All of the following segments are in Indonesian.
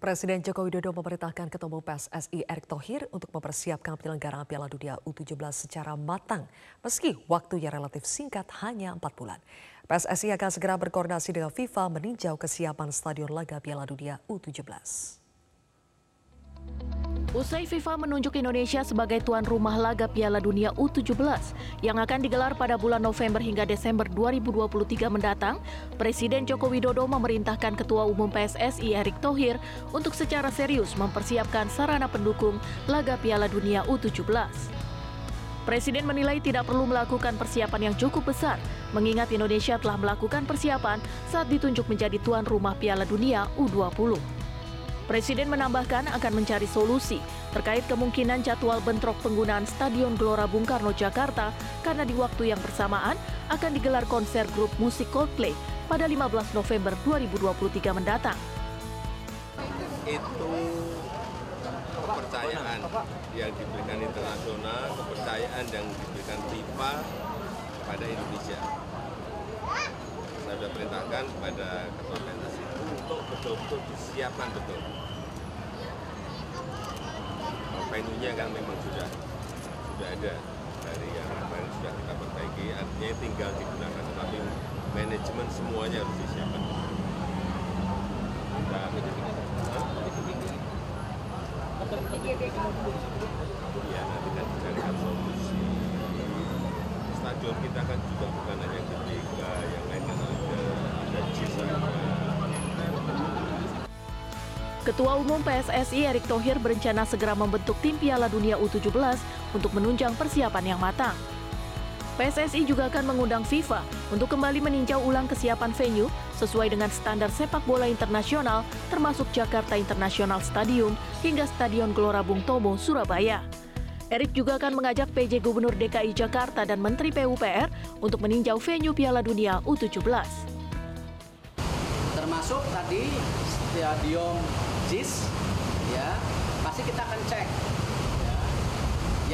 Presiden Joko Widodo memerintahkan Ketua PSSI Erick Thohir untuk mempersiapkan penyelenggaraan Piala Dunia U17 secara matang, meski waktunya relatif singkat hanya empat bulan. PSSI akan segera berkoordinasi dengan FIFA meninjau kesiapan Stadion Laga Piala Dunia U17. Usai FIFA menunjuk Indonesia sebagai tuan rumah laga Piala Dunia U17 yang akan digelar pada bulan November hingga Desember 2023 mendatang, Presiden Joko Widodo memerintahkan Ketua Umum PSSI Erick Thohir untuk secara serius mempersiapkan sarana pendukung laga Piala Dunia U17. Presiden menilai tidak perlu melakukan persiapan yang cukup besar, mengingat Indonesia telah melakukan persiapan saat ditunjuk menjadi tuan rumah Piala Dunia U20. Presiden menambahkan akan mencari solusi terkait kemungkinan jadwal bentrok penggunaan Stadion Gelora Bung Karno Jakarta karena di waktu yang bersamaan akan digelar konser grup musik Coldplay pada 15 November 2023 mendatang. Itu kepercayaan yang diberikan internasional, kepercayaan yang diberikan FIFA kepada Indonesia. Saya sudah perintahkan kepada Ketua untuk betul-betul disiapkan betul. Venue-nya kan memang sudah sudah ada dari yang kemarin sudah kita perbaiki, artinya tinggal digunakan, tetapi manajemen semuanya harus disiapkan. Nah, ya nanti kan dicarikan solusi. Stadion kita kan juga bukan hanya GBK, yang Ketua Umum PSSI Erick Thohir berencana segera membentuk tim Piala Dunia U17 untuk menunjang persiapan yang matang. PSSI juga akan mengundang FIFA untuk kembali meninjau ulang kesiapan venue sesuai dengan standar sepak bola internasional termasuk Jakarta International Stadium hingga Stadion Gelora Bung Tomo, Surabaya. Erik juga akan mengajak PJ Gubernur DKI Jakarta dan Menteri PUPR untuk meninjau venue Piala Dunia U17. Termasuk tadi stadion JIS, ya pasti kita akan cek. Ya.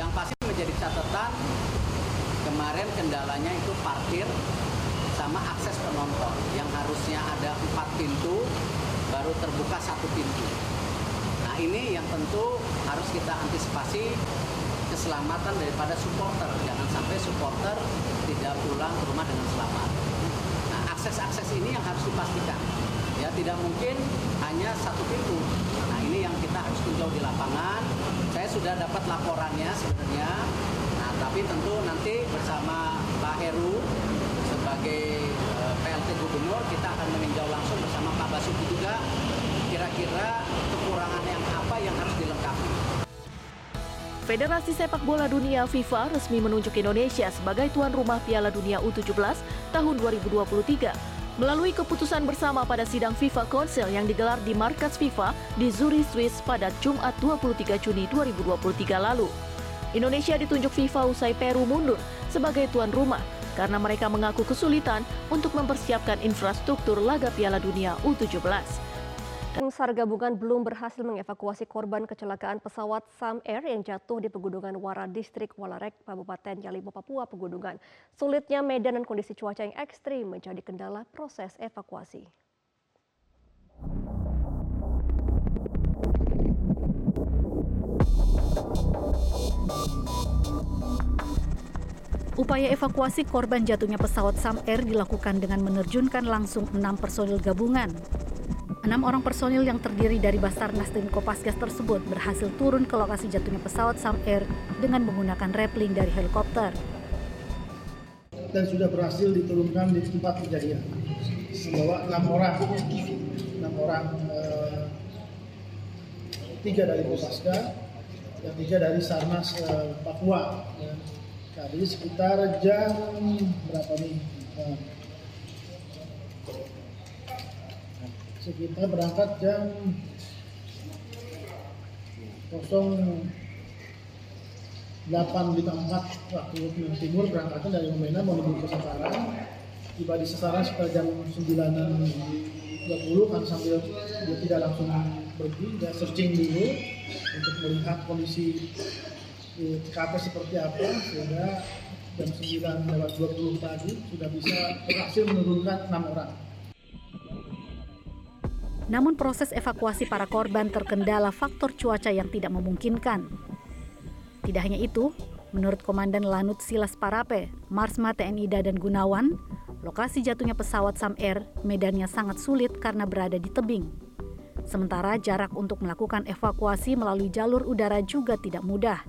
Yang pasti menjadi catatan kemarin kendalanya itu parkir sama akses penonton yang harusnya ada empat pintu baru terbuka satu pintu. Nah ini yang tentu harus kita antisipasi keselamatan daripada supporter. Jangan sampai supporter tidak pulang ke rumah dengan selamat. Nah, akses-akses ini yang harus dipastikan. Ya, tidak mungkin hanya satu pintu. Nah, ini yang kita harus tinjau di lapangan. Saya sudah dapat laporannya sebenarnya. Nah, tapi tentu nanti bersama Pak Heru sebagai uh, PLT Gubernur kita akan meninjau langsung bersama Pak Basuki juga kira-kira kekurangan yang apa yang harus dilengkapi. Federasi Sepak Bola Dunia FIFA resmi menunjuk Indonesia sebagai tuan rumah Piala Dunia U17 tahun 2023 melalui keputusan bersama pada sidang FIFA Council yang digelar di markas FIFA di Zurich, Swiss pada Jumat 23 Juni 2023 lalu. Indonesia ditunjuk FIFA usai Peru mundur sebagai tuan rumah karena mereka mengaku kesulitan untuk mempersiapkan infrastruktur laga Piala Dunia U17. Tim SAR gabungan belum berhasil mengevakuasi korban kecelakaan pesawat Sam Air yang jatuh di Pegunungan Wara Distrik Walarek, Kabupaten Yalimo, Papua, Pegunungan. Sulitnya medan dan kondisi cuaca yang ekstrim menjadi kendala proses evakuasi. Upaya evakuasi korban jatuhnya pesawat Sam Air dilakukan dengan menerjunkan langsung enam personil gabungan. Enam orang personil yang terdiri dari Basarnas dan Kopasgas tersebut berhasil turun ke lokasi jatuhnya pesawat Sam Air dengan menggunakan rappling dari helikopter. Dan sudah berhasil diturunkan di tempat kejadian. Membawa enam orang, enam orang, eh, tiga dari Kopasga dan tiga dari Sarnas eh, Papua. Ya. Tadi sekitar jam berapa nih? Sekitar berangkat jam 08.54 waktu Indonesia Timur berangkatnya dari Membena menuju ke Sasaran tiba di Sasaran sekitar jam 9.30 kan sambil dia tidak langsung pergi dia searching dulu untuk melihat kondisi di TKP seperti apa. Sehingga jam 9 lewat 20 tadi sudah bisa berhasil menurunkan enam orang Namun proses evakuasi para korban terkendala faktor cuaca yang tidak memungkinkan. Tidak hanya itu, menurut Komandan Lanut Silas Parape, Marsma TNI Dadan Gunawan, lokasi jatuhnya pesawat Sam Air medannya sangat sulit karena berada di tebing. Sementara jarak untuk melakukan evakuasi melalui jalur udara juga tidak mudah.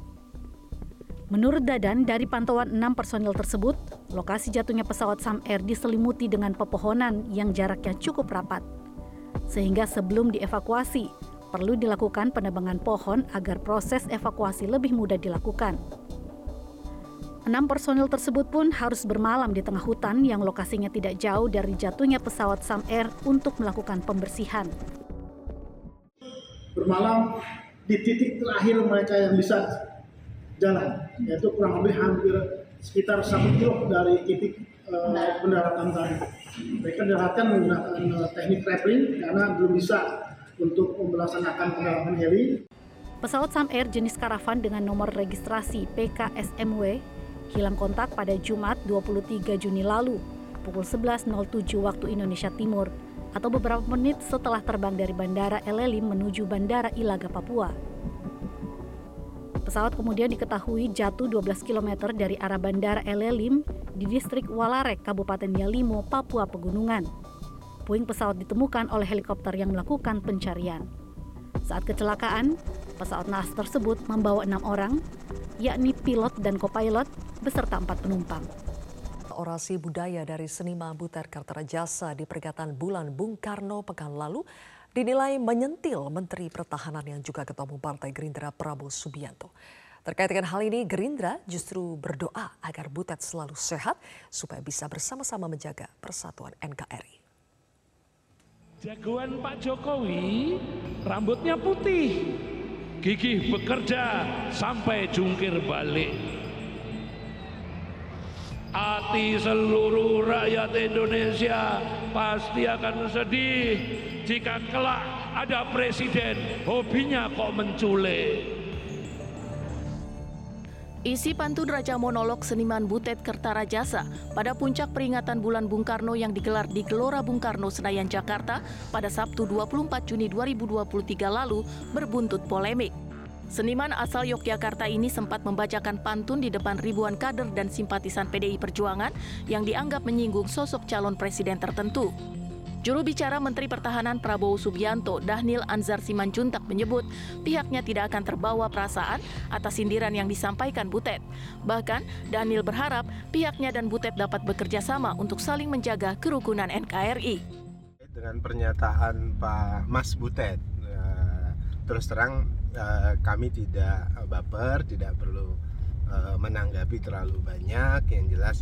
Menurut Dadan, dari pantauan enam personil tersebut, lokasi jatuhnya pesawat Sam Air diselimuti dengan pepohonan yang jaraknya cukup rapat. Sehingga sebelum dievakuasi, perlu dilakukan penebangan pohon agar proses evakuasi lebih mudah dilakukan. Enam personil tersebut pun harus bermalam di tengah hutan yang lokasinya tidak jauh dari jatuhnya pesawat Sam Air untuk melakukan pembersihan. Bermalam di titik terakhir mereka yang bisa jalan, yaitu kurang lebih hampir sekitar satu kilo dari titik uh, pendaratan tadi. Mereka diarahkan menggunakan uh, teknik rappelling karena belum bisa untuk melaksanakan pendaratan heli. Pesawat Sam Air jenis karavan dengan nomor registrasi PKSMW hilang kontak pada Jumat 23 Juni lalu pukul 11.07 waktu Indonesia Timur atau beberapa menit setelah terbang dari Bandara Elelim menuju Bandara Ilaga, Papua. Pesawat kemudian diketahui jatuh 12 km dari arah Bandara Elelim di distrik Walarek, Kabupaten Yalimo, Papua Pegunungan. Puing pesawat ditemukan oleh helikopter yang melakukan pencarian. Saat kecelakaan, pesawat naas tersebut membawa enam orang, yakni pilot dan kopilot beserta empat penumpang. Orasi budaya dari seniman Butet Kartarajasa di peringatan bulan Bung Karno pekan lalu dinilai menyentil Menteri Pertahanan yang juga Ketua Umum Partai Gerindra Prabowo Subianto. Terkait dengan hal ini, Gerindra justru berdoa agar Butet selalu sehat supaya bisa bersama-sama menjaga persatuan NKRI. Jagoan Pak Jokowi rambutnya putih, gigih bekerja sampai jungkir balik. Hati seluruh rakyat Indonesia pasti akan sedih jika kelak ada presiden hobinya kok menculik. Isi pantun Raja Monolog Seniman Butet Kertarajasa pada puncak peringatan bulan Bung Karno yang digelar di Gelora Bung Karno Senayan Jakarta pada Sabtu 24 Juni 2023 lalu berbuntut polemik. Seniman asal Yogyakarta ini sempat membacakan pantun di depan ribuan kader dan simpatisan PDI Perjuangan yang dianggap menyinggung sosok calon presiden tertentu. Juru bicara Menteri Pertahanan Prabowo Subianto, Dahnil Anzar Simanjuntak menyebut pihaknya tidak akan terbawa perasaan atas sindiran yang disampaikan Butet. Bahkan, Dahnil berharap pihaknya dan Butet dapat bekerja sama untuk saling menjaga kerukunan NKRI. Dengan pernyataan Pak Mas Butet, eh, terus terang eh, kami tidak baper, tidak perlu eh, menanggapi terlalu banyak. Yang jelas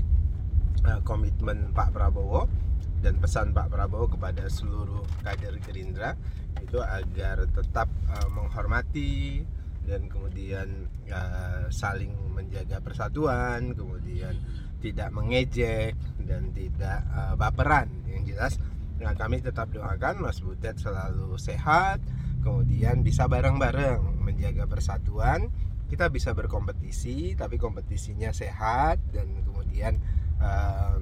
komitmen Pak Prabowo dan pesan Pak Prabowo kepada seluruh kader Gerindra itu agar tetap uh, menghormati dan kemudian uh, saling menjaga persatuan, kemudian tidak mengejek dan tidak uh, baperan. Yang jelas nah kami tetap doakan Mas Butet selalu sehat, kemudian bisa bareng-bareng menjaga persatuan. Kita bisa berkompetisi, tapi kompetisinya sehat dan kemudian uh,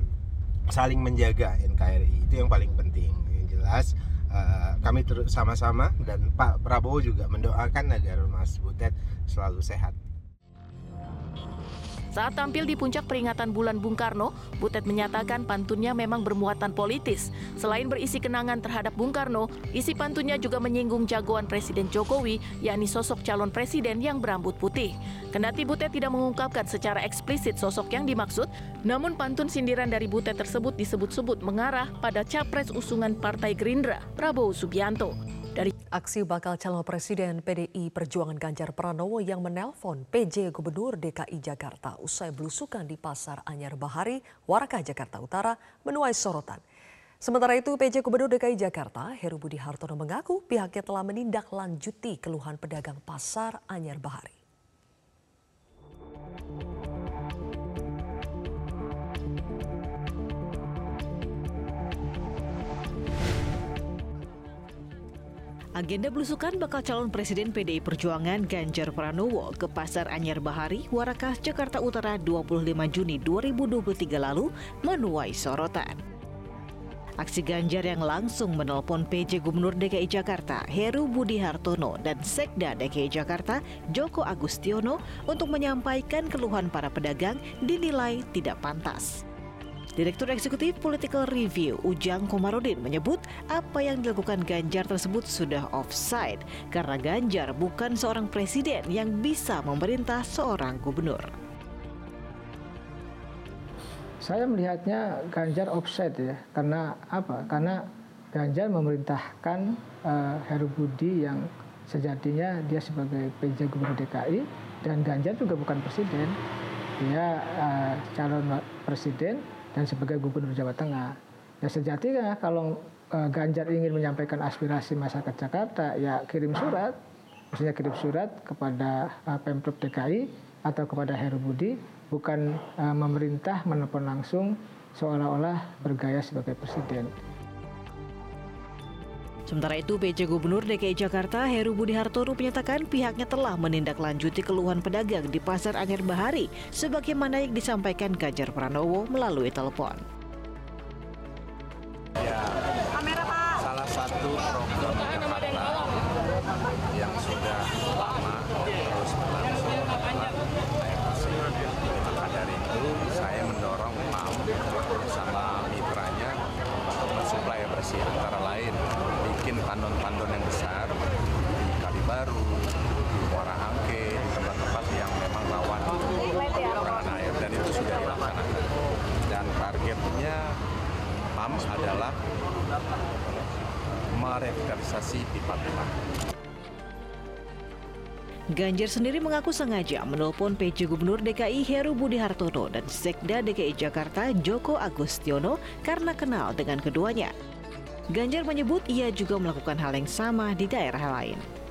saling menjaga NKRI itu yang paling penting yang jelas uh, kami terus sama-sama dan Pak Prabowo juga mendoakan agar Mas Butet selalu sehat. Saat tampil di puncak peringatan bulan Bung Karno, Butet menyatakan pantunnya memang bermuatan politis. Selain berisi kenangan terhadap Bung Karno, isi pantunnya juga menyinggung jagoan Presiden Jokowi, yakni sosok calon presiden yang berambut putih. Kendati Butet tidak mengungkapkan secara eksplisit sosok yang dimaksud, namun pantun sindiran dari Butet tersebut disebut-sebut mengarah pada capres usungan Partai Gerindra, Prabowo Subianto. Aksi bakal calon presiden PDI Perjuangan Ganjar Pranowo yang menelpon PJ Gubernur DKI Jakarta usai belusukan di Pasar Anyar Bahari, Warakah, Jakarta Utara menuai sorotan. Sementara itu, PJ Gubernur DKI Jakarta, Heru Budi Hartono mengaku pihaknya telah menindaklanjuti keluhan pedagang Pasar Anyar Bahari. Agenda belusukan bakal calon presiden PDI Perjuangan Ganjar Pranowo ke Pasar Anyar Bahari, Warakas, Jakarta Utara 25 Juni 2023 lalu menuai sorotan. Aksi Ganjar yang langsung menelpon PJ Gubernur DKI Jakarta Heru Budi Hartono dan Sekda DKI Jakarta Joko Agustiono untuk menyampaikan keluhan para pedagang dinilai tidak pantas. Direktur Eksekutif Political Review Ujang Komarudin menyebut apa yang dilakukan Ganjar tersebut sudah offside karena Ganjar bukan seorang presiden yang bisa memerintah seorang gubernur. Saya melihatnya Ganjar offset ya, karena apa? Karena Ganjar memerintahkan uh, Heru Budi yang sejatinya dia sebagai PJ Gubernur DKI dan Ganjar juga bukan presiden, dia uh, calon presiden dan sebagai Gubernur Jawa Tengah. Ya sejatinya kalau uh, Ganjar ingin menyampaikan aspirasi masyarakat Jakarta, ya kirim surat, maksudnya kirim surat kepada uh, Pemprov DKI atau kepada Heru Budi bukan uh, memerintah menelpon langsung seolah-olah bergaya sebagai presiden. Sementara itu, PJ Gubernur DKI Jakarta Heru Budi Hartono menyatakan pihaknya telah menindaklanjuti keluhan pedagang di Pasar Anyar Bahari sebagaimana yang disampaikan Ganjar Pranowo melalui telepon. Ya, salah satu program Jakarta yang sudah lama terus berlangsung maka dari itu saya mendorong PAM bersama mitranya untuk mensuplai bersih antara lain bikin tandon-tandon yang besar di Kalibaru, di Muara Angke, di tempat-tempat yang memang rawan kekurangan air dan itu sudah dilaksanakan. Dan targetnya PAM adalah merevitalisasi pipa-pipa. Ganjar sendiri mengaku sengaja menelpon PJ Gubernur DKI Heru Budi Hartono dan Sekda DKI Jakarta Joko Agustiono karena kenal dengan keduanya. Ganjar menyebut ia juga melakukan hal yang sama di daerah lain.